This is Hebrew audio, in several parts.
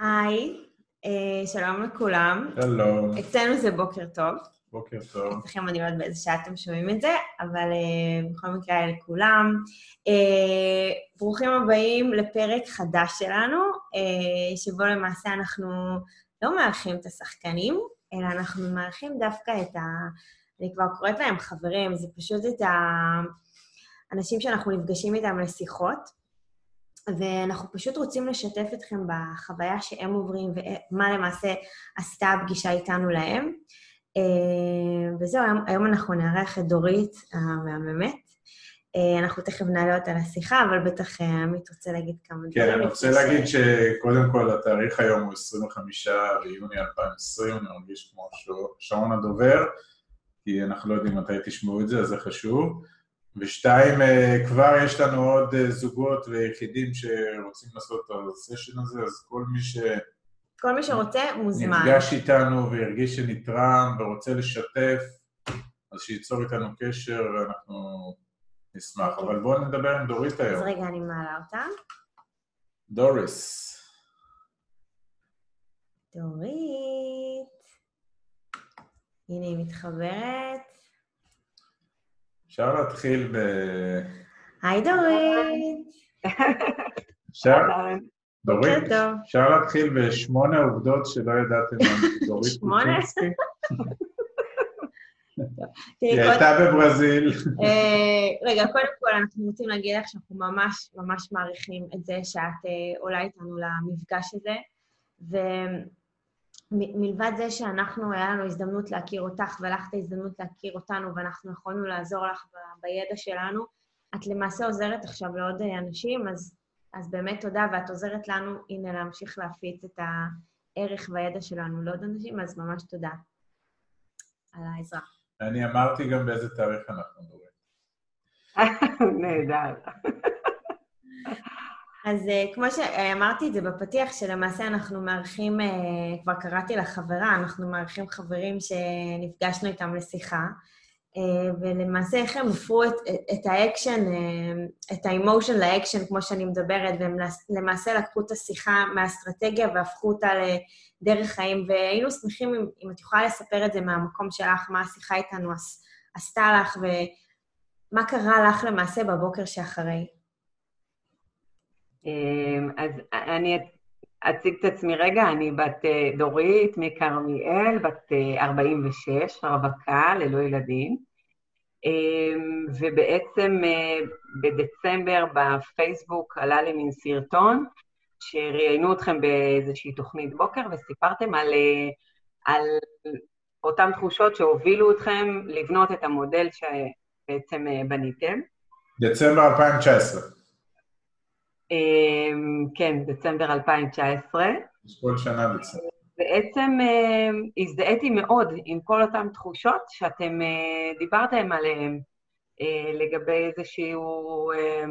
היי, אה, שלום לכולם. שלום, אצלנו זה בוקר טוב. בוקר טוב. אצלכם אני לא יודעת באיזה שעה אתם שומעים את זה, אבל אה, בכל מקרה לכולם. אה, ברוכים הבאים לפרק חדש שלנו, אה, שבו למעשה אנחנו לא מארחים את השחקנים, אלא אנחנו מארחים דווקא את ה... אני כבר קוראת להם חברים, זה פשוט את האנשים שאנחנו נפגשים איתם לשיחות. ואנחנו פשוט רוצים לשתף אתכם בחוויה שהם עוברים ומה למעשה עשתה הפגישה איתנו להם. אה, וזהו, היום, אנחנו נארח את דורית המהממת. אה, אנחנו תכף נעלה אותה לשיחה, אבל בטח אה, עמית רוצה להגיד כמה דברים. כן, אני רוצה להגיד שקודם כל התאריך היום הוא 25 ביוני 2020, אני מרגיש כמו שעון הדובר, כי אנחנו לא יודעים מתי תשמעו את זה, אז זה חשוב. ושתיים, אה, כבר יש לנו עוד אה, זוגות ויחידים שרוצים לעשות את הסשן הזה, אז כל מי ש... כל מי שרוצה מוזמן. נפגש איתנו והרגיש שנתרם ורוצה לשתף, אז שייצור איתנו קשר ואנחנו נשמח. אבל בואו נדבר עם דורית היום. אז רגע, אני מעלה אותה. דוריס. דורית. הנה היא מתחברת. אפשר להתחיל ב... היי דורית. אפשר... דורית. אפשר להתחיל בשמונה עובדות שלא ידעתם על דורית שמונה? היא הייתה בברזיל. אה, רגע, קודם כל אנחנו רוצים להגיד לך שאנחנו ממש ממש מעריכים את זה שאת אה, עולה איתנו למפגש הזה, ומלבד זה שאנחנו, היה לנו הזדמנות להכיר אותך ולך את ההזדמנות להכיר אותנו, ואנחנו יכולנו לעזור לך ב- בידע שלנו, את למעשה עוזרת עכשיו לעוד אה, אנשים, אז, אז באמת תודה, ואת עוזרת לנו, הנה, להמשיך להפיץ את הערך והידע שלנו לעוד אנשים, אז ממש תודה על העזרה. אני אמרתי גם באיזה תאריך אנחנו מדברים. נהדר. אז אה, כמו שאמרתי את זה בפתיח, שלמעשה אנחנו מארחים, אה, כבר קראתי לחברה, אנחנו מארחים חברים שנפגשנו איתם לשיחה, אה, ולמעשה איך הם הפרו את, את האקשן, את ה emotion ל action, כמו שאני מדברת, והם למעשה לקחו את השיחה מהאסטרטגיה והפכו אותה לדרך חיים, והיינו שמחים אם, אם את יכולה לספר את זה מהמקום שלך, מה השיחה איתנו עש, עשתה לך, ומה קרה לך למעשה בבוקר שאחרי. אמ, אז אני אציג את עצמי רגע, אני בת אה, דורית מכרמיאל, בת אה, 46, רווקה, ללא ילדים. אמ, ובעצם אה, בדצמבר בפייסבוק עלה לי מין סרטון, שראיינו אתכם באיזושהי תוכנית בוקר וסיפרתם על, אה, על אותן תחושות שהובילו אתכם לבנות את המודל שבעצם אה, בניתם. דצמבר 2019. אמ, כן, דצמבר 2019. יש כל שנה דצמבר. בעצם אה, הזדהיתי מאוד עם כל אותן תחושות שאתם אה, דיברתם עליהן אה, לגבי איזשהו... אה,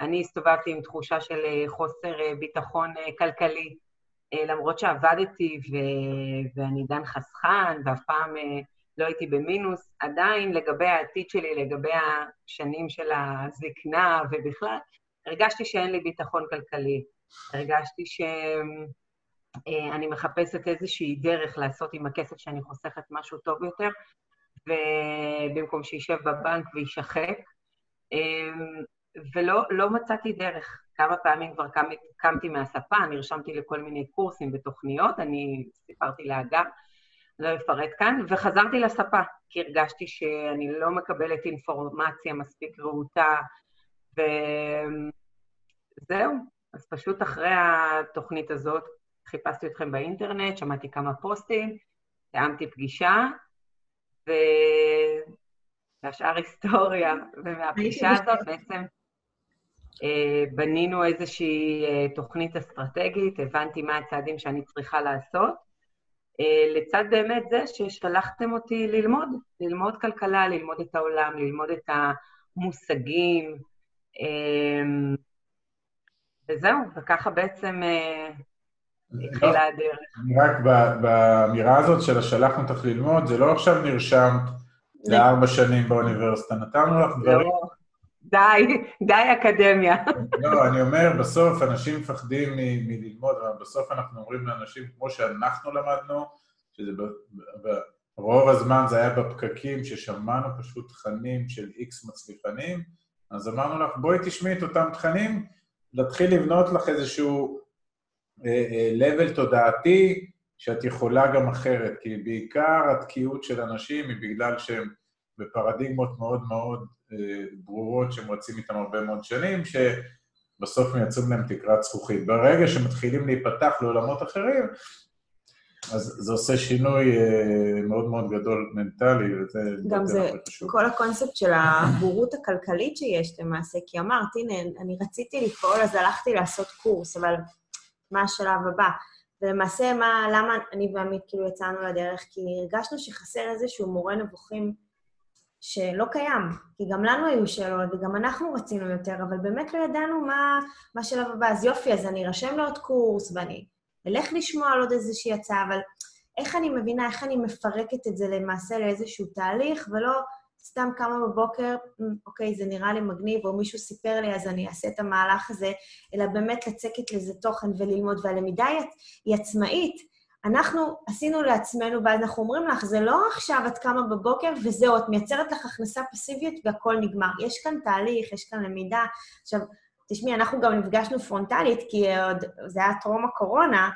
אני הסתובבתי עם תחושה של אה, חוסר ביטחון כלכלי, למרות שעבדתי ו- ואני דן חסכן ואף פעם לא הייתי במינוס, עדיין לגבי העתיד שלי, לגבי השנים של הזקנה ובכלל, הרגשתי שאין לי ביטחון כלכלי. הרגשתי שאני מחפשת איזושהי דרך לעשות עם הכסף שאני חוסכת משהו טוב יותר, ובמקום שישב בבנק ויישחק. אמ, ולא לא מצאתי דרך. כמה פעמים כבר קם, קמתי מהספה, נרשמתי לכל מיני קורסים ותוכניות, אני סיפרתי לאגר, לא אפרט כאן, וחזרתי לספה, כי הרגשתי שאני לא מקבלת אינפורמציה מספיק רהוטה, וזהו. אז פשוט אחרי התוכנית הזאת חיפשתי אתכם באינטרנט, שמעתי כמה פוסטים, תיאמתי פגישה, ו... והשאר היסטוריה. ומהפגישה הזאת בעצם אה, בנינו איזושהי אה, תוכנית אסטרטגית, הבנתי מה הצעדים שאני צריכה לעשות, אה, לצד באמת זה ששלחתם אותי ללמוד, ללמוד כלכלה, ללמוד את העולם, ללמוד את המושגים, וזהו, וככה בעצם אה, התחילה הדרך. אני רק באמירה הזאת של השלחנו אותך ללמוד, זה לא עכשיו נרשמת לארבע שנים באוניברסיטה, נתנו לך דברים לא, די, די אקדמיה. לא, אני אומר, בסוף אנשים מפחדים מללמוד, אבל בסוף אנחנו אומרים לאנשים, כמו שאנחנו למדנו, שזה רוב הזמן זה היה בפקקים, ששמענו פשוט תכנים של איקס מצליחנים, אז אמרנו לך, בואי תשמעי את אותם תכנים, להתחיל לבנות לך איזשהו אה, אה, level תודעתי, שאת יכולה גם אחרת, כי בעיקר התקיעות של אנשים היא בגלל שהם בפרדיגמות מאוד מאוד אה, ברורות שהם רצים איתם הרבה מאוד שנים, שבסוף מייצרים להם תקרת זכוכית. ברגע שמתחילים להיפתח לעולמות אחרים, אז זה עושה שינוי אה, מאוד מאוד גדול מנטלי, וזה... גם זה. כל הקונספט של הבורות הכלכלית שיש למעשה, כי אמרת, הנה, אני רציתי לפעול, אז הלכתי לעשות קורס, אבל מה השלב הבא? ולמעשה, מה, למה אני ועמית כאילו יצאנו לדרך? כי הרגשנו שחסר איזשהו מורה נבוכים שלא קיים, כי גם לנו היו שאלות וגם אנחנו רצינו יותר, אבל באמת לא ידענו מה, מה השלב הבא. אז יופי, אז אני ארשם לעוד קורס ואני אלך לשמוע על עוד איזושהי הצעה, אבל איך אני מבינה, איך אני מפרקת את זה למעשה לאיזשהו תהליך, ולא סתם קמה בבוקר, אוקיי, זה נראה לי מגניב, או מישהו סיפר לי, אז אני אעשה את המהלך הזה, אלא באמת לצקת לזה תוכן וללמוד. והלמידה היא עצמאית. אנחנו עשינו לעצמנו, ואז אנחנו אומרים לך, זה לא עכשיו את קמה בבוקר וזהו, את מייצרת לך הכנסה פסיבית והכול נגמר. יש כאן תהליך, יש כאן למידה. עכשיו, תשמעי, אנחנו גם נפגשנו פרונטלית, כי עוד, זה היה טרום הקורונה,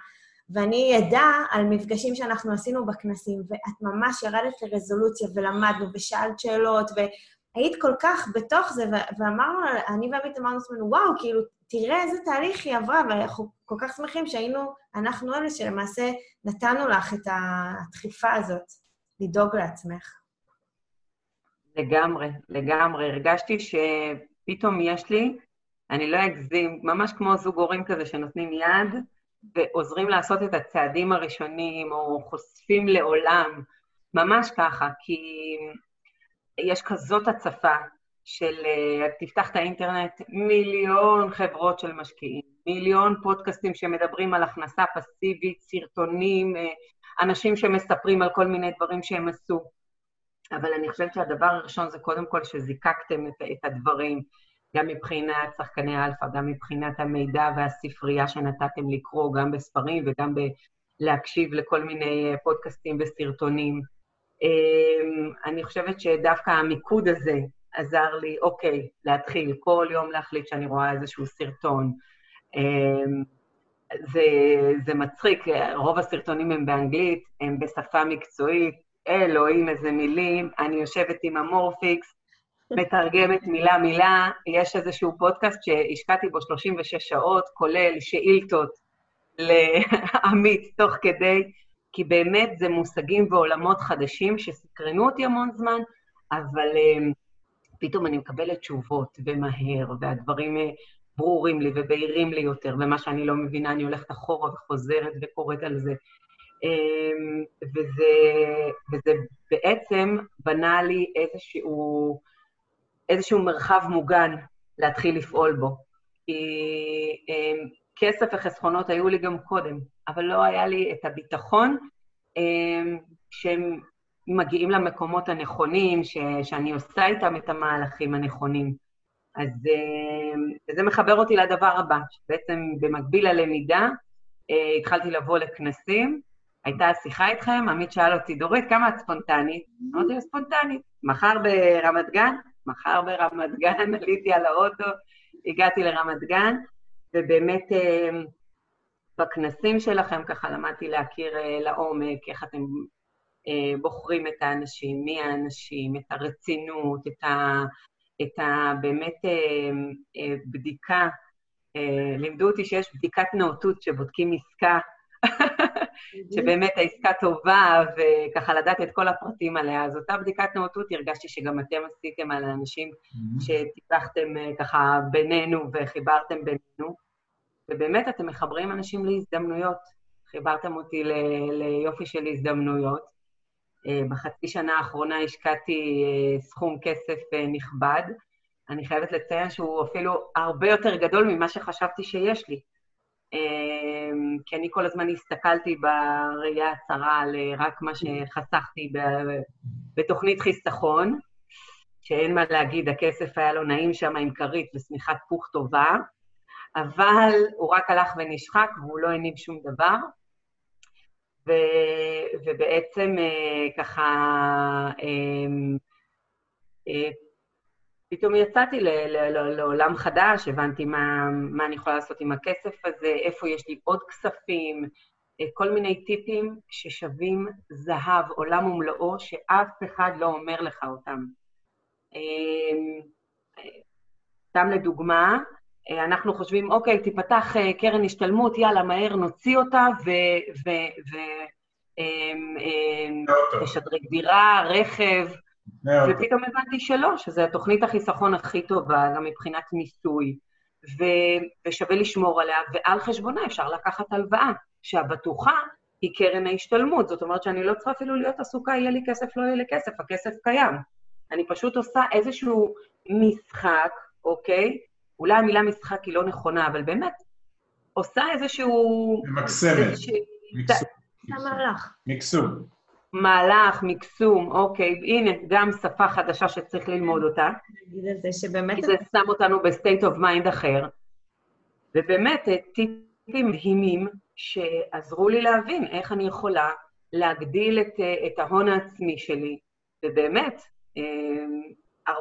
ואני אדע על מפגשים שאנחנו עשינו בכנסים, ואת ממש ירדת לרזולוציה ולמדנו ושאלת שאלות, והיית כל כך בתוך זה, ואמרנו, אני ועמית אמרנו לעצמנו, וואו, כאילו, תראה איזה תהליך היא עברה, ואנחנו כל כך שמחים שהיינו, אנחנו אלה שלמעשה נתנו לך את הדחיפה הזאת, לדאוג לעצמך. לגמרי, לגמרי. הרגשתי שפתאום יש לי אני לא אגזים, ממש כמו זוג הורים כזה שנותנים יד ועוזרים לעשות את הצעדים הראשונים, או חושפים לעולם, ממש ככה, כי יש כזאת הצפה של, אה, תפתח את האינטרנט, מיליון חברות של משקיעים, מיליון פודקאסטים שמדברים על הכנסה פסיבית, סרטונים, אה, אנשים שמספרים על כל מיני דברים שהם עשו. אבל אני חושבת שהדבר הראשון זה קודם כל שזיקקתם את, את הדברים, גם מבחינת שחקני אלפא, גם מבחינת המידע והספרייה שנתתם לקרוא, גם בספרים וגם להקשיב לכל מיני אה, פודקאסטים וסרטונים. אמ, אני חושבת שדווקא המיקוד הזה עזר לי, אוקיי, להתחיל כל יום להחליט שאני רואה איזשהו סרטון. אמ, זה, זה מצחיק, רוב הסרטונים הם באנגלית, הם בשפה מקצועית, אלוהים איזה מילים, אני יושבת עם המורפיקס, מתרגמת מילה-מילה. יש איזשהו פודקאסט שהשקעתי בו 36 שעות, כולל שאילתות לעמית תוך כדי, כי באמת זה מושגים ועולמות חדשים שסקרנו אותי המון זמן, אבל um, פתאום אני מקבלת תשובות, ומהר, והדברים uh, ברורים לי ובהירים לי יותר, ומה שאני לא מבינה, אני הולכת אחורה וחוזרת וקוראת על זה. Um, וזה, וזה בעצם בנה לי איזשהו... איזשהו מרחב מוגן להתחיל לפעול בו. כי um, כסף וחסכונות היו לי גם קודם, אבל לא היה לי את הביטחון um, שהם מגיעים למקומות הנכונים, ש, שאני עושה איתם את המהלכים הנכונים. אז um, זה מחבר אותי לדבר הבא, שבעצם במקביל ללמידה, uh, התחלתי לבוא לכנסים, הייתה שיחה איתכם, עמית שאל אותי, דורית, כמה את ספונטנית? אמרתי לו, ספונטנית. מחר ברמת גן? מחר ברמת גן, עליתי על האוטו, הגעתי לרמת גן, ובאמת אה, בכנסים שלכם ככה למדתי להכיר אה, לעומק איך אתם אה, בוחרים את האנשים, מי האנשים, את הרצינות, את, ה, את ה, באמת בדיקה. לימדו אותי שיש בדיקת נאותות שבודקים עסקה שבאמת העסקה טובה, וככה לדעת את כל הפרטים עליה. אז אותה בדיקת נאותות הרגשתי שגם אתם עשיתם על האנשים שטיפחתם אה, ככה בינינו וחיברתם בינינו, ובאמת אתם מחברים אנשים להזדמנויות. חיברתם אותי ליופי של הזדמנויות. אה, בחצי שנה האחרונה השקעתי אה, סכום כסף נכבד. אני חייבת לציין שהוא אפילו הרבה יותר גדול ממה שחשבתי שיש לי. אמ, כי אני כל הזמן הסתכלתי בראייה הצרה על אה, רק מה שחסכתי בתוכנית חיסכון, שאין מה להגיד, הכסף היה לו נעים שם עם כרית ושמיכת פוך טובה, אבל הוא רק הלך ונשחק והוא לא הניב שום דבר. ו, ובעצם אה, ככה, אה, אה, פתאום יצאתי ל, ל, ל, לעולם חדש, הבנתי מה, מה אני יכולה לעשות עם הכסף הזה, איפה יש לי עוד כספים, כל מיני טיפים ששווים זהב, עולם ומלואו, שאף אחד לא אומר לך אותם. סתם לדוגמה, אנחנו חושבים, אוקיי, תיפתח קרן השתלמות, יאללה, מהר נוציא אותה ותשדרג דירה, רכב, ופתאום הבנתי שלא, שזו התוכנית החיסכון הכי טובה, גם מבחינת מיסוי, ושווה לשמור עליה, ועל חשבונה אפשר לקחת הלוואה, שהבטוחה היא קרן ההשתלמות. זאת אומרת שאני לא צריכה אפילו להיות עסוקה, יהיה לי כסף, לא יהיה לי כסף, הכסף קיים. אני פשוט עושה איזשהו משחק, אוקיי? אולי המילה משחק היא לא נכונה, אבל באמת, עושה איזשהו... ממקסמת. מקסום. מקסום. מהלך, מקסום, אוקיי, הנה, גם שפה חדשה שצריך ללמוד אותה. נגיד על זה שבאמת... כי זה שם אותנו ב-state of mind אחר. ובאמת, טיפים מדהימים שעזרו לי להבין איך אני יכולה להגדיל את, את ההון העצמי שלי, ובאמת, אה,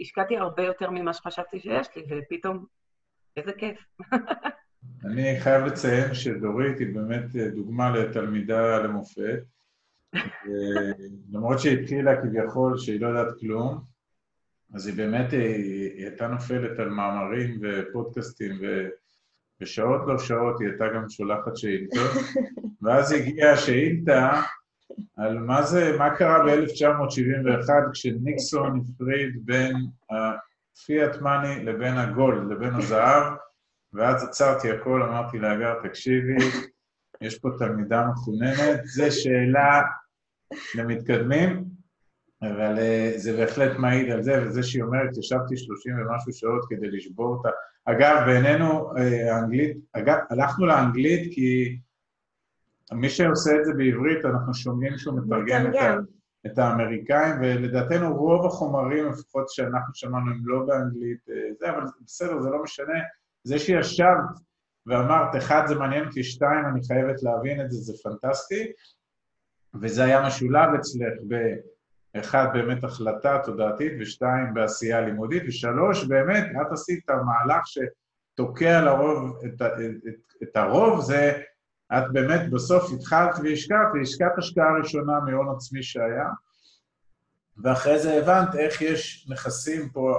השקעתי הרבה יותר ממה שחשבתי שיש לי, ופתאום, איזה כיף. אני חייב לציין שדורית היא באמת דוגמה לתלמידה למופת. למרות שהיא התחילה כביכול שהיא לא יודעת כלום, אז היא באמת, היא, היא הייתה נופלת על מאמרים ופודקאסטים ו... ושעות לא שעות היא הייתה גם שולחת שאילתות, ואז הגיעה השאילתה על מה זה, מה קרה ב-1971 כשניקסון הפריד בין הפיאט מאני לבין הגולד, לבין הזהב, ואז עצרתי הכל, אמרתי להגר, תקשיבי, יש פה תלמידה מחוננת, זו שאלה למתקדמים, אבל אה, זה בהחלט מעיד על זה, וזה שהיא אומרת, ישבתי שלושים ומשהו שעות כדי לשבור אותה. אגב, בעינינו, אה, האנגלית, אגב, הלכנו לאנגלית כי מי שעושה את זה בעברית, אנחנו שומעים שהוא מתרגם את, ה, את האמריקאים, ולדעתנו רוב החומרים, לפחות שאנחנו שמענו, הם לא באנגלית, אה, זה, אבל בסדר, זה לא משנה. זה שישבת ואמרת, אחד, זה מעניין אותי, שתיים, אני חייבת להבין את זה, זה פנטסטי, וזה היה משולב אצלך באחד, באמת החלטה תודעתית, ושתיים, בעשייה לימודית, ושלוש, באמת, את עשית את המהלך שתוקע לרוב, את, את, את, את הרוב, זה, את באמת בסוף התחלת והשקעת, והשקעת השקעה ראשונה מהון עצמי שהיה, ואחרי זה הבנת איך יש נכסים פה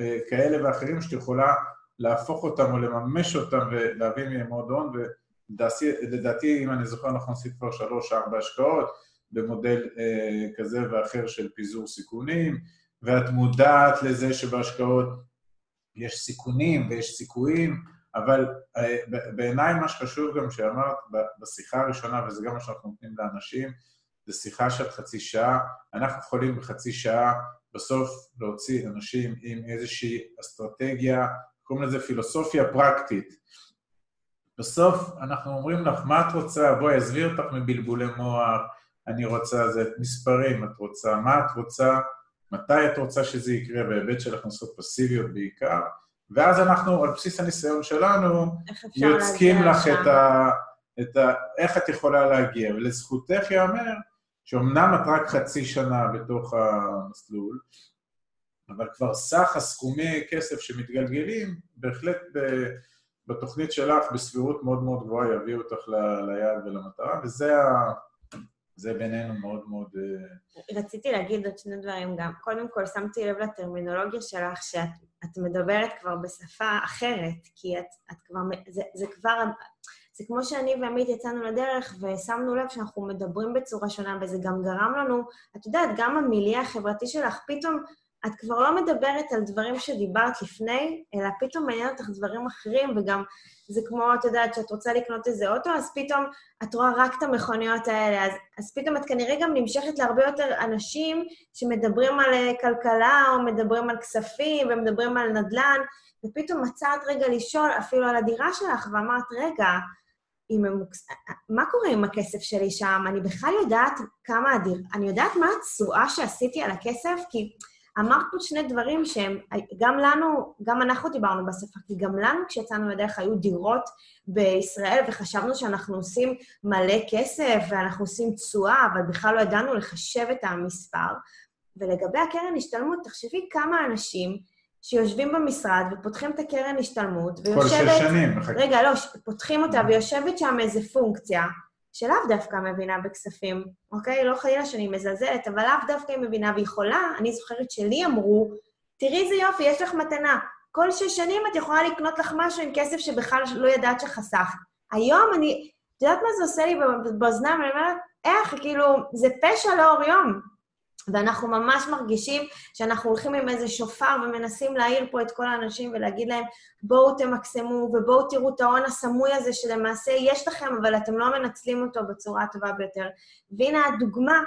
אה, כאלה ואחרים שאת יכולה להפוך אותם או לממש אותם ולהביא מהם עוד הון, ולדעתי, אם אני זוכר נכון, עשית כבר שלוש-ארבע השקעות במודל אה, כזה ואחר של פיזור סיכונים, ואת מודעת לזה שבהשקעות יש סיכונים ויש סיכויים, אבל אה, בעיניי מה שחשוב גם שאמרת בשיחה הראשונה, וזה גם מה שאנחנו נותנים לאנשים, זה שיחה של חצי שעה, אנחנו יכולים בחצי שעה בסוף להוציא אנשים עם איזושהי אסטרטגיה קוראים לזה פילוסופיה פרקטית. בסוף אנחנו אומרים לך, מה את רוצה? בואי, עזבי אותך מבלבולי מוח, אני רוצה זה מספרים, את רוצה, מה את רוצה, מתי את רוצה שזה יקרה, בהיבט של הכנסות פסיביות בעיקר, ואז אנחנו, על בסיס הניסיון שלנו, יוצקים לך את ה, את ה... איך את יכולה להגיע. ולזכותך ייאמר שאומנם את רק חצי שנה בתוך המסלול, אבל כבר סך הסכומי כסף שמתגלגלים, בהחלט בתוכנית שלך בסבירות מאוד מאוד גבוהה יביאו אותך ליעד ולמטרה, וזה ה... זה בינינו מאוד מאוד... אה, רציתי להגיד עוד שני דברים גם. קודם כל, שמתי לב לטרמינולוגיה שלך, שאת מדברת כבר בשפה אחרת, כי את, את כבר... זה, זה כבר... זה כמו שאני ועמית יצאנו לדרך ושמנו לב שאנחנו מדברים בצורה שונה, וזה גם גרם לנו, את יודעת, גם המיליה החברתי שלך, פתאום את כבר לא מדברת על דברים שדיברת לפני, אלא פתאום מעניין אותך דברים אחרים, וגם זה כמו, את יודעת, שאת רוצה לקנות איזה אוטו, אז פתאום את רואה רק את המכוניות האלה, אז, אז פתאום את כנראה גם נמשכת להרבה יותר אנשים שמדברים על אה, כלכלה, או מדברים על כספים, ומדברים על נדל"ן, ופתאום מצאת רגע לשאול אפילו על הדירה שלך, ואמרת, רגע, הם... מה קורה עם הכסף שלי שם? אני בכלל יודעת כמה הדיר... אני יודעת מה התשואה שעשיתי על הכסף? כי... אמרת פה שני דברים שהם, גם לנו, גם אנחנו דיברנו בשפה, כי גם לנו כשיצאנו לדרך היו דירות בישראל וחשבנו שאנחנו עושים מלא כסף ואנחנו עושים תשואה, אבל בכלל לא ידענו לחשב את המספר. ולגבי הקרן השתלמות, תחשבי כמה אנשים שיושבים במשרד ופותחים את הקרן השתלמות, ויושבת... כל שש שנים. רגע, לא, פותחים אותה ויושבת שם איזה פונקציה, שלאו דווקא מבינה בכספים, אוקיי? לא חלילה שאני מזלזלת, אבל לאו דווקא היא מבינה ויכולה. אני זוכרת שלי אמרו, תראי איזה יופי, יש לך מתנה. כל שש שנים את יכולה לקנות לך משהו עם כסף שבכלל לא ידעת שחסכת. היום אני, את יודעת מה זה עושה לי באוזניים? אני אומרת, איך, כאילו, זה פשע לאור יום. ואנחנו ממש מרגישים שאנחנו הולכים עם איזה שופר ומנסים להעיר פה את כל האנשים ולהגיד להם, בואו תמקסמו ובואו תראו את ההון הסמוי הזה שלמעשה יש לכם, אבל אתם לא מנצלים אותו בצורה הטובה ביותר. והנה הדוגמה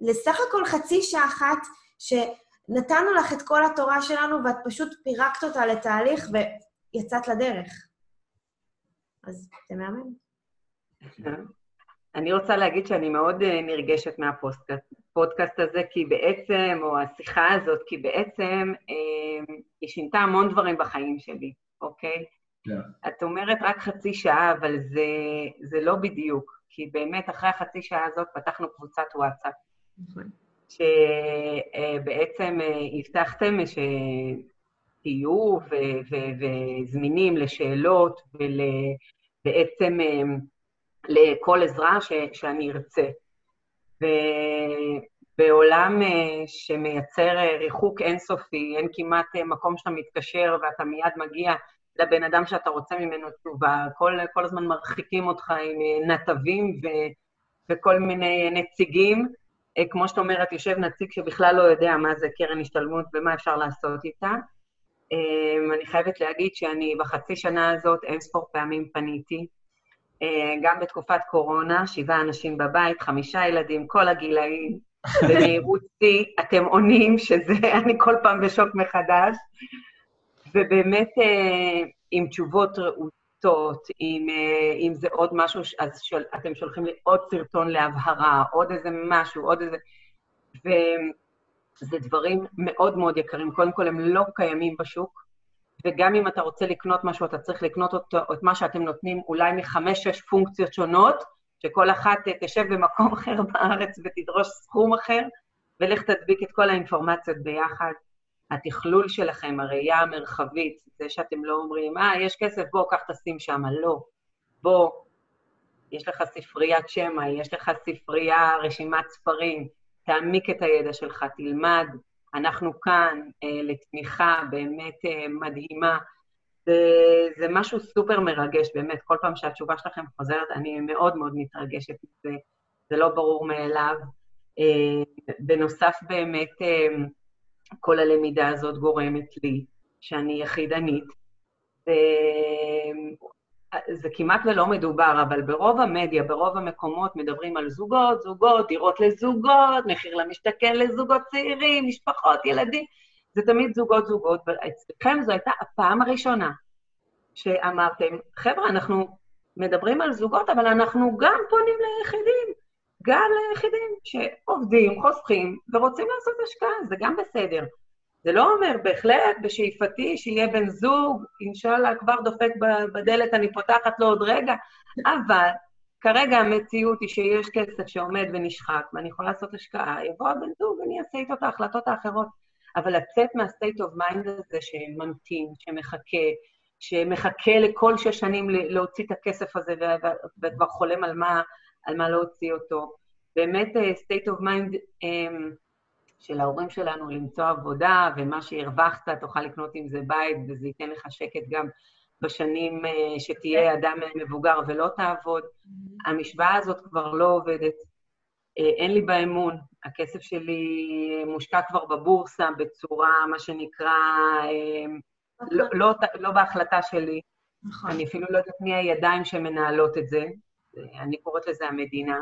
לסך הכל חצי שעה אחת שנתנו לך את כל התורה שלנו ואת פשוט פירקת אותה לתהליך ויצאת לדרך. אז זה מהמם. כן. אני רוצה להגיד שאני מאוד אה, נרגשת מהפודקאסט הזה, כי בעצם, או השיחה הזאת, כי בעצם אה, היא שינתה המון דברים בחיים שלי, אוקיי? Yeah. כן. את אומרת רק חצי שעה, אבל זה, זה לא בדיוק, כי באמת אחרי החצי שעה הזאת פתחנו קבוצת וואטסאפ. נכון. שבעצם אה, הבטחתם שתהיו וזמינים לשאלות ולבעצם לכל עזרה ש, שאני ארצה. ובעולם אה, שמייצר אה, ריחוק אינסופי, אין כמעט אה, מקום שאתה מתקשר ואתה מיד מגיע לבן אדם שאתה רוצה ממנו תשובה, כל, כל הזמן מרחיקים אותך עם נתבים ו, וכל מיני נציגים. כמו שאת אומרת, יושב נציג שבכלל לא יודע מה זה קרן השתלמות ומה אפשר לעשות איתה. אני חייבת להגיד שאני בחצי שנה הזאת אין ספור פעמים פניתי. אה, גם בתקופת קורונה, שבעה אנשים בבית, חמישה ילדים, כל הגילאים, במהירות שיא, אתם עונים שזה, אני כל פעם בשוק מחדש, ובאמת אה, עם תשובות רהוטות, אם, אה, אם זה עוד משהו, אז שול, אתם שולחים לי עוד סרטון להבהרה, עוד איזה משהו, עוד איזה... וזה דברים מאוד מאוד יקרים. קודם כל, הם לא קיימים בשוק, וגם אם אתה רוצה לקנות משהו, אתה צריך לקנות אותו, את מה שאתם נותנים אולי מחמש-שש פונקציות שונות, שכל אחת תשב במקום אחר בארץ ותדרוש סכום אחר, ולך תדביק את כל האינפורמציות ביחד. התכלול שלכם, הראייה המרחבית, זה שאתם לא אומרים, אה, יש כסף, בוא, קח תשים שם, לא. בוא, יש לך ספריית שמע, יש לך ספרייה, רשימת ספרים, תעמיק את הידע שלך, תלמד, אנחנו כאן אה, לתמיכה באמת אה, מדהימה. זה, זה משהו סופר מרגש, באמת, כל פעם שהתשובה שלכם חוזרת, אני מאוד מאוד מתרגשת מזה, זה לא ברור מאליו. אה, בנוסף, באמת, אה, כל הלמידה הזאת גורמת לי שאני יחידנית, זה כמעט ולא מדובר, אבל ברוב המדיה, ברוב המקומות מדברים על זוגות, זוגות, דירות לזוגות, מחיר למשתכן לזוגות צעירים, משפחות, ילדים, זה תמיד זוגות זוגות, ואצלכם זו הייתה הפעם הראשונה שאמרתם, חבר'ה, אנחנו מדברים על זוגות, אבל אנחנו גם פונים ליחידים, גם ליחידים שעובדים, חוסכים ורוצים לעשות השקעה, זה גם בסדר. זה לא אומר, בהחלט, בשאיפתי שיהיה בן זוג, אינשאללה כבר דופק בדלת, אני פותחת לו עוד רגע, אבל כרגע המציאות היא שיש כסף שעומד ונשחק, ואני יכולה לעשות השקעה, יבוא הבן זוג ואני אעשה איתו את ההחלטות האחרות. אבל לצאת מה-state of mind הזה שממתין, שמחכה, שמחכה לכל שש שנים להוציא את הכסף הזה וכבר חולם על מה, על מה להוציא אותו. באמת, אה, state of mind, um, של ההורים שלנו למצוא עבודה, ומה שהרווחת תוכל לקנות עם זה בית, וזה ייתן לך שקט גם בשנים אה, שתהיה כן. אדם מבוגר ולא תעבוד. Mm-hmm. המשוואה הזאת כבר לא עובדת. אה, אין לי בה אמון. הכסף שלי מושקע כבר בבורסה בצורה, מה שנקרא, אה, לא, לא, לא בהחלטה שלי. נכון. אני אפילו לא יודעת מי הידיים שמנהלות את זה. אני קוראת לזה המדינה.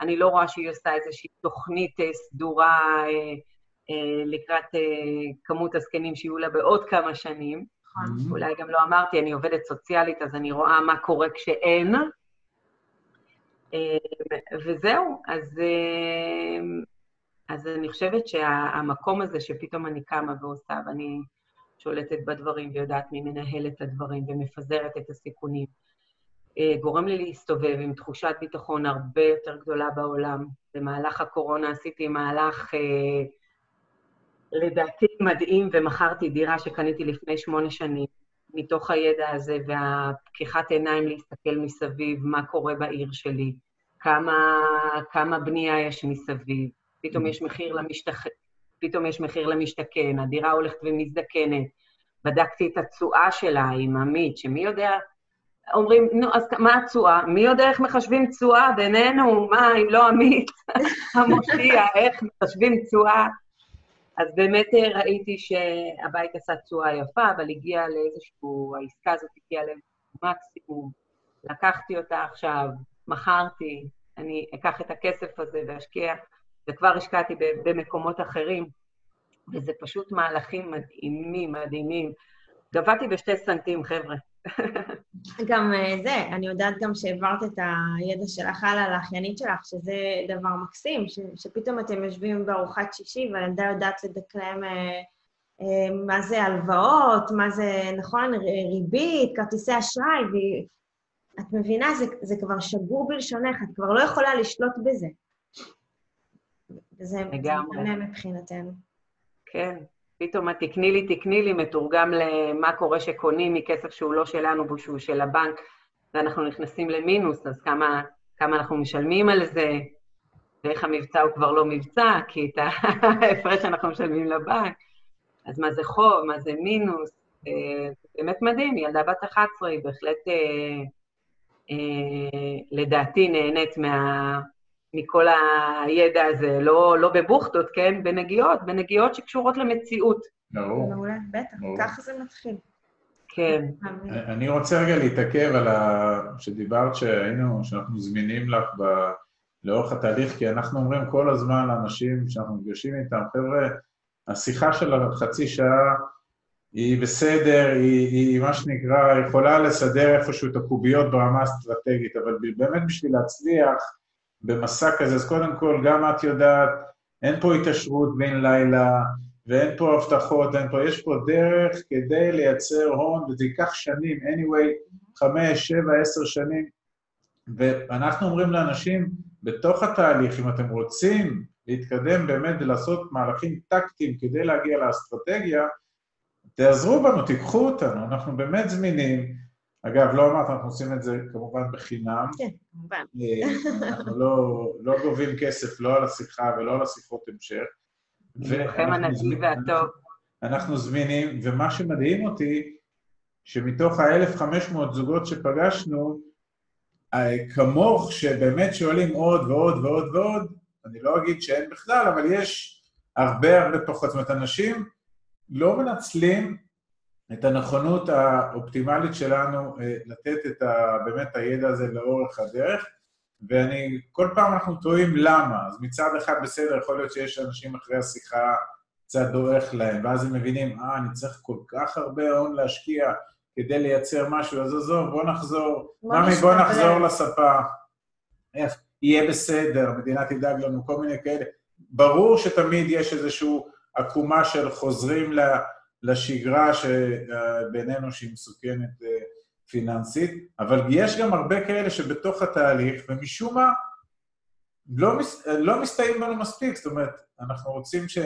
אני לא רואה שהיא עושה איזושהי תוכנית אה, סדורה אה, אה, לקראת כמות הזקנים שיהיו לה בעוד כמה שנים. נכון. אולי גם לא אמרתי, אני עובדת סוציאלית, אז אני רואה מה קורה כשאין. וזהו, אז אז אני חושבת שהמקום הזה שפתאום אני קמה ועושה, ואני שולטת בדברים ויודעת מי מנהל את הדברים ומפזרת את הסיכונים, גורם לי להסתובב עם תחושת ביטחון הרבה יותר גדולה בעולם. במהלך הקורונה עשיתי מהלך, אה, לדעתי, מדהים, ומכרתי דירה שקניתי לפני שמונה שנים, מתוך הידע הזה והפקיחת עיניים להסתכל מסביב, מה קורה בעיר שלי, כמה, כמה בנייה יש מסביב, פתאום יש מחיר למשתכ... פתאום יש מחיר למשתכן, הדירה הולכת ומזדקנת. בדקתי את התשואה שלה עם עמית, שמי יודע אומרים, נו, אז מה התשואה? מי יודע איך מחשבים תשואה בינינו? מה, אם לא עמית, המושיע, איך מחשבים תשואה? אז באמת אה, ראיתי שהבית עשה תשואה יפה, אבל הגיע לאיזשהו, העסקה הזאת הגיעה למקסימום. לקחתי אותה עכשיו, מכרתי, אני אקח את הכסף הזה ואשקיע, וכבר השקעתי במקומות אחרים, וזה פשוט מהלכים מדהימים, מדהימים. גבעתי בשתי סנטים, חבר'ה. גם אה, זה, אני יודעת גם שהעברת את הידע שלך הלאה לאחיינית שלך, שזה דבר מקסים, ש, שפתאום אתם יושבים בארוחת שישי והילדה יודעת לדקלם אה, אה, מה זה הלוואות, מה זה, נכון, ריבית, כרטיסי אשראי, ואת מבינה, זה, זה כבר שגור בלשונך, את כבר לא יכולה לשלוט בזה. וזה לגמרי מבחינתנו. כן. פתאום התקני לי, תקני לי, מתורגם למה קורה שקונים מכסף שהוא לא שלנו ושהוא של הבנק, ואנחנו נכנסים למינוס, אז כמה, כמה אנחנו משלמים על זה, ואיך המבצע הוא כבר לא מבצע, כי את ההפרש אנחנו משלמים לבנק. אז מה זה חוב, מה זה מינוס, אה, באמת מדהים, ילדה בת 11, היא בהחלט, אה, אה, לדעתי, נהנית מה, מכל הידע הזה, לא, לא בבוכטות, כן? בנגיעות, בנגיעות שקשורות למציאות. ברור. מעולה, בטח, ככה זה מתחיל. כן. אני רוצה רגע להתעכב על ה... שדיברת שהיינו, שאנחנו זמינים לך ב... לאורך התהליך, כי אנחנו אומרים כל הזמן לאנשים שאנחנו נפגשים איתם, חבר'ה, השיחה של החצי שעה היא בסדר, היא, היא מה שנקרא, יכולה לסדר איפשהו את הקוביות ברמה האסטרטגית, אבל באמת בשביל להצליח, במסע כזה, אז קודם כל, גם את יודעת, אין פה התעשרות בין לילה, ואין פה הבטחות, אין פה, יש פה דרך כדי לייצר הון, וזה ייקח שנים, anyway, חמש, שבע, עשר שנים. ואנחנו אומרים לאנשים, בתוך התהליך, אם אתם רוצים להתקדם באמת ולעשות מהלכים טקטיים כדי להגיע לאסטרטגיה, תעזרו בנו, תיקחו אותנו, אנחנו באמת זמינים, אגב, לא אמרת, אנחנו עושים את זה כמובן בחינם. כן, כמובן. אה, אנחנו לא, לא גובים כסף לא על השיחה ולא על השיחות המשך. לכם הנקי והטוב. אנחנו זמינים, ומה שמדהים אותי, שמתוך ה-1,500 זוגות שפגשנו, אה, כמוך, שבאמת שואלים עוד ועוד ועוד ועוד, אני לא אגיד שאין בכלל, אבל יש הרבה הרבה פחות. זאת אומרת, אנשים לא מנצלים את הנכונות האופטימלית שלנו אה, לתת את ה, באמת הידע הזה לאורך הדרך, ואני, כל פעם אנחנו טועים למה. אז מצד אחד, בסדר, יכול להיות שיש אנשים אחרי השיחה קצת דועך להם, ואז הם מבינים, אה, אני צריך כל כך הרבה הון להשקיע כדי לייצר משהו, אז עזוב, בוא נחזור, ממי, בוא נחזור לספה. איך, יהיה בסדר, המדינה תדאג לנו, כל מיני כאלה. ברור שתמיד יש איזושהי עקומה של חוזרים ל... לה... לשגרה שבינינו שהיא מסוכנת אה, פיננסית, אבל יש גם הרבה כאלה שבתוך התהליך, ומשום מה לא, מס, לא מסתייעים בנו מספיק, זאת אומרת, אנחנו רוצים ש,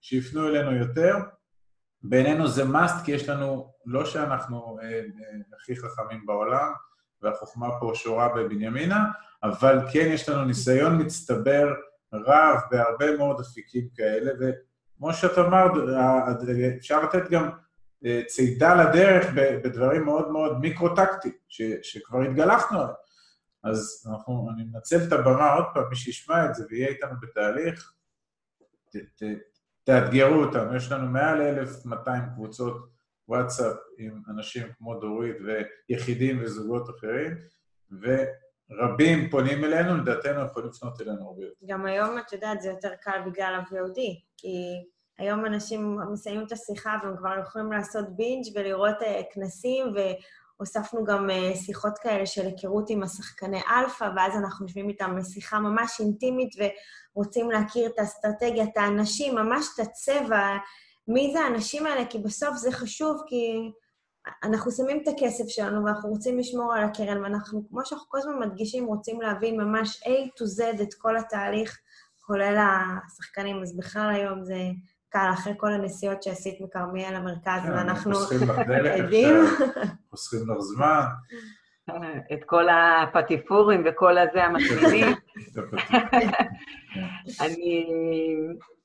שיפנו אלינו יותר. בעינינו זה must, כי יש לנו, לא שאנחנו אה, אה, הכי חכמים בעולם, והחוכמה פה שורה בבנימינה, אבל כן יש לנו ניסיון מצטבר רב בהרבה מאוד אפיקים כאלה, כמו שאת אמרת, אפשר לתת גם אה, צידה לדרך בדברים מאוד מאוד מיקרו-טקטיים, שכבר התגלחנו עליהם. אז אנחנו, אני מנצל את הבמה עוד פעם, מי שישמע את זה ויהיה איתנו בתהליך, ת, ת, תאתגרו אותנו. יש לנו מעל 1,200 קבוצות וואטסאפ עם אנשים כמו דורית ויחידים וזוגות אחרים, ורבים פונים אלינו, לדעתנו יכולים לפנות אלינו הרבה יותר. גם היום, את יודעת, זה יותר קל בגלל ה-VOD. כי היום אנשים מסיימים את השיחה והם כבר יכולים לעשות בינג' ולראות אה, כנסים, ו... הוספנו גם אה, שיחות כאלה של היכרות עם השחקני אלפא, ואז אנחנו יושבים איתם בשיחה ממש אינטימית ורוצים להכיר את האסטרטגיה, את האנשים, ממש את הצבע, מי זה האנשים האלה, כי בסוף זה חשוב, כי אנחנו שמים את הכסף שלנו ואנחנו רוצים לשמור על הקרן, ואנחנו, כמו שאנחנו כל הזמן מדגישים, רוצים להבין ממש A to Z את כל התהליך, כולל השחקנים. אז בכלל היום זה קל, אחרי כל הנסיעות שעשית מכרמיאל למרכז, כן, ואנחנו עדים. חוסכים לך זמן. את כל הפטיפורים וכל הזה הפתיח. אני,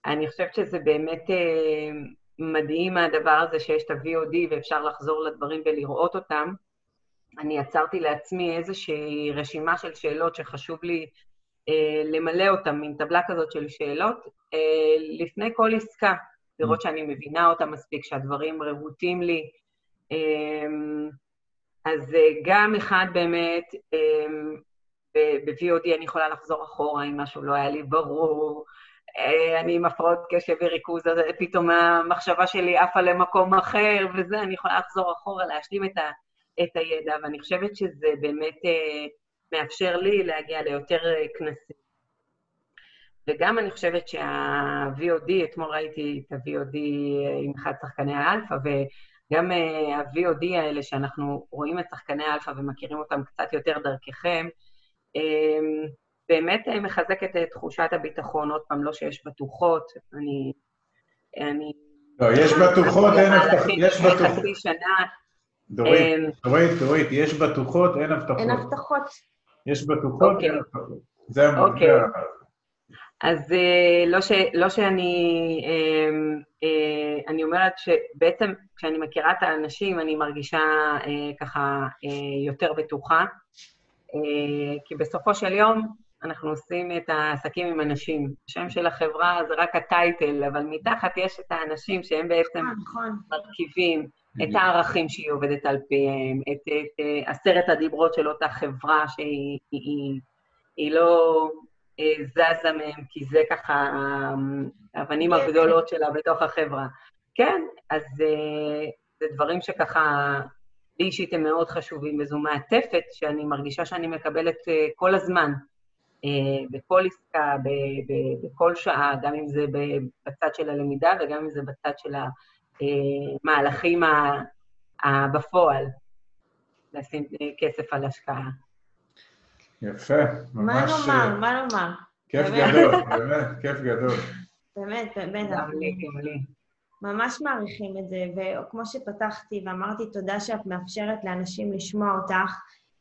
אני חושבת שזה באמת אה, מדהים הדבר הזה שיש את ה-VOD ואפשר לחזור לדברים ולראות אותם. אני יצרתי לעצמי איזושהי רשימה של שאלות שחשוב לי אה, למלא אותן, מין טבלה כזאת של שאלות, אה, לפני כל עסקה, לראות שאני מבינה אותה מספיק, שהדברים רהוטים לי. אה, אז אה, גם אחד באמת, אה, ב-VOD אני יכולה לחזור אחורה אם משהו לא היה לי ברור. אה, אני עם הפרעות קשב וריכוז, אז פתאום המחשבה שלי עפה למקום אחר, וזה, אני יכולה לחזור אחורה, להשלים את, ה, את הידע, ואני חושבת שזה באמת אה, מאפשר לי להגיע ליותר אה, כנסים. וגם אני חושבת שה-VOD, אתמול ראיתי את ה-VOD עם אחד שחקני האלפא, וגם אה, ה-VOD האלה שאנחנו רואים את שחקני האלפא ומכירים אותם קצת יותר דרככם, אה, באמת אה, מחזקת את תחושת הביטחון, עוד פעם, לא שיש בטוחות, אני... אני... לא, יש בטוחות, אין הבטחות, יש בטוחות. חצי שנה, דורית, אמ, דורית, דורית, יש בטוחות, אין הבטחות. אין הבטחות. יש בטוחות, אוקיי. אין הבטחות. זה המ- אוקיי. אז אה, לא, ש, לא שאני... אה, אה, אני אומרת שבעצם כשאני מכירה את האנשים, אני מרגישה אה, ככה אה, יותר בטוחה, אה, כי בסופו של יום אנחנו עושים את העסקים עם אנשים. השם של החברה זה רק הטייטל, אבל מתחת יש את האנשים שהם בעצם נכון, נכון. מרכיבים את הערכים שהיא עובדת על פיהם, את, את אה, עשרת הדיברות של אותה חברה שהיא היא, היא, לא אה, זזה מהם, כי זה ככה אה, האבנים הגדולות שלה בתוך החברה. כן, אז זה דברים שככה, לי אישית הם מאוד חשובים, וזו מעטפת שאני מרגישה שאני מקבלת כל הזמן, בכל עסקה, ב- ב- בכל שעה, גם אם זה ב- בצד של הלמידה וגם אם זה בצד של. המהלכים ה- ה- בפועל, לשים אה, כסף על השקעה. יפה, מה ממש נאמר, אה, מה נאמר? כיף באמת. גדול, באמת, כיף גדול. באמת, באמת, גם אנחנו לי, גם לי. ממש מעריכים את זה, וכמו שפתחתי ואמרתי, תודה שאת מאפשרת לאנשים לשמוע אותך.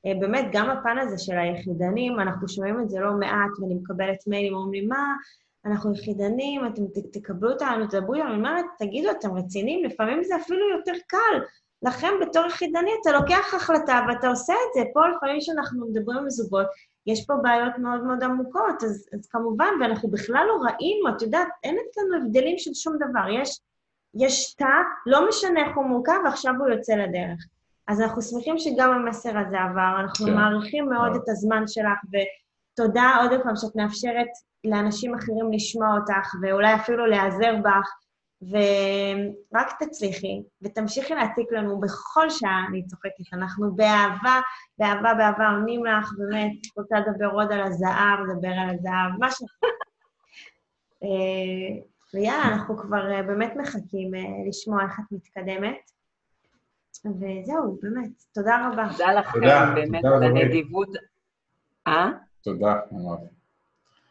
אה, באמת, גם הפן הזה של היחידנים, אנחנו שומעים את זה לא מעט, ואני מקבלת מיילים, אומרים לי, מה, אנחנו יחידנים, אתם תקבלו אותנו, תדברו איתנו. אני אומרת, תגידו, אתם רציניים? לפעמים זה אפילו יותר קל. לכם בתור יחידני, אתה לוקח החלטה ואתה עושה את זה. פה לפעמים כשאנחנו מדברים עם זוגות, יש פה בעיות מאוד מאוד עמוקות, אז, אז כמובן, ואנחנו בכלל לא ראינו, את יודעת, אין אצלנו הבדלים של שום דבר. יש, יש תא, לא משנה איך הוא מורכב, ועכשיו הוא יוצא לדרך. אז אנחנו שמחים שגם המסר הזה עבר, אנחנו כן. מעריכים מאוד. את הזמן שלך, ותודה עוד פעם שאת מאפשרת לאנשים אחרים לשמוע אותך, ואולי אפילו להיעזר בך, ורק תצליחי, ותמשיכי להציק לנו בכל שעה, אני צוחקת, אנחנו באהבה, באהבה, באהבה עונים לך, באמת, רוצה לדבר עוד על הזהב, לדבר על הזהב, מה ש... אה, ויאללה, אנחנו כבר אה, באמת מחכים אה, לשמוע איך את מתקדמת. וזהו, באמת, תודה רבה. תודה לכם, תודה, באמת, תודה, על. הנדיבות. אה? תודה, ממש.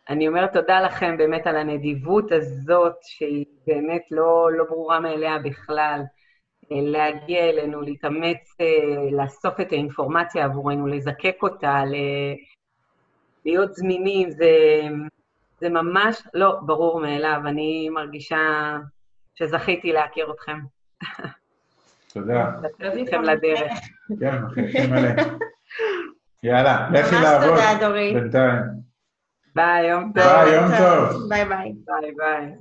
אני אומרת תודה לכם באמת על הנדיבות הזאת, שהיא באמת לא, לא ברורה מאליה בכלל. אה, להגיע אלינו, להתאמץ, אה, לאסוף את האינפורמציה עבורנו, לזקק אותה, ל- להיות זמינים, זה, זה ממש לא ברור מאליו. אני מרגישה שזכיתי להכיר אתכם, תודה. לצאת איתכם לדרך. כן, מחכים עליהם. יאללה, לכי ממש לעבוד תודה, דורית. בינתיים. ביי, יום טוב. ביי, יום טוב. ביי ביי. ביי, ביי.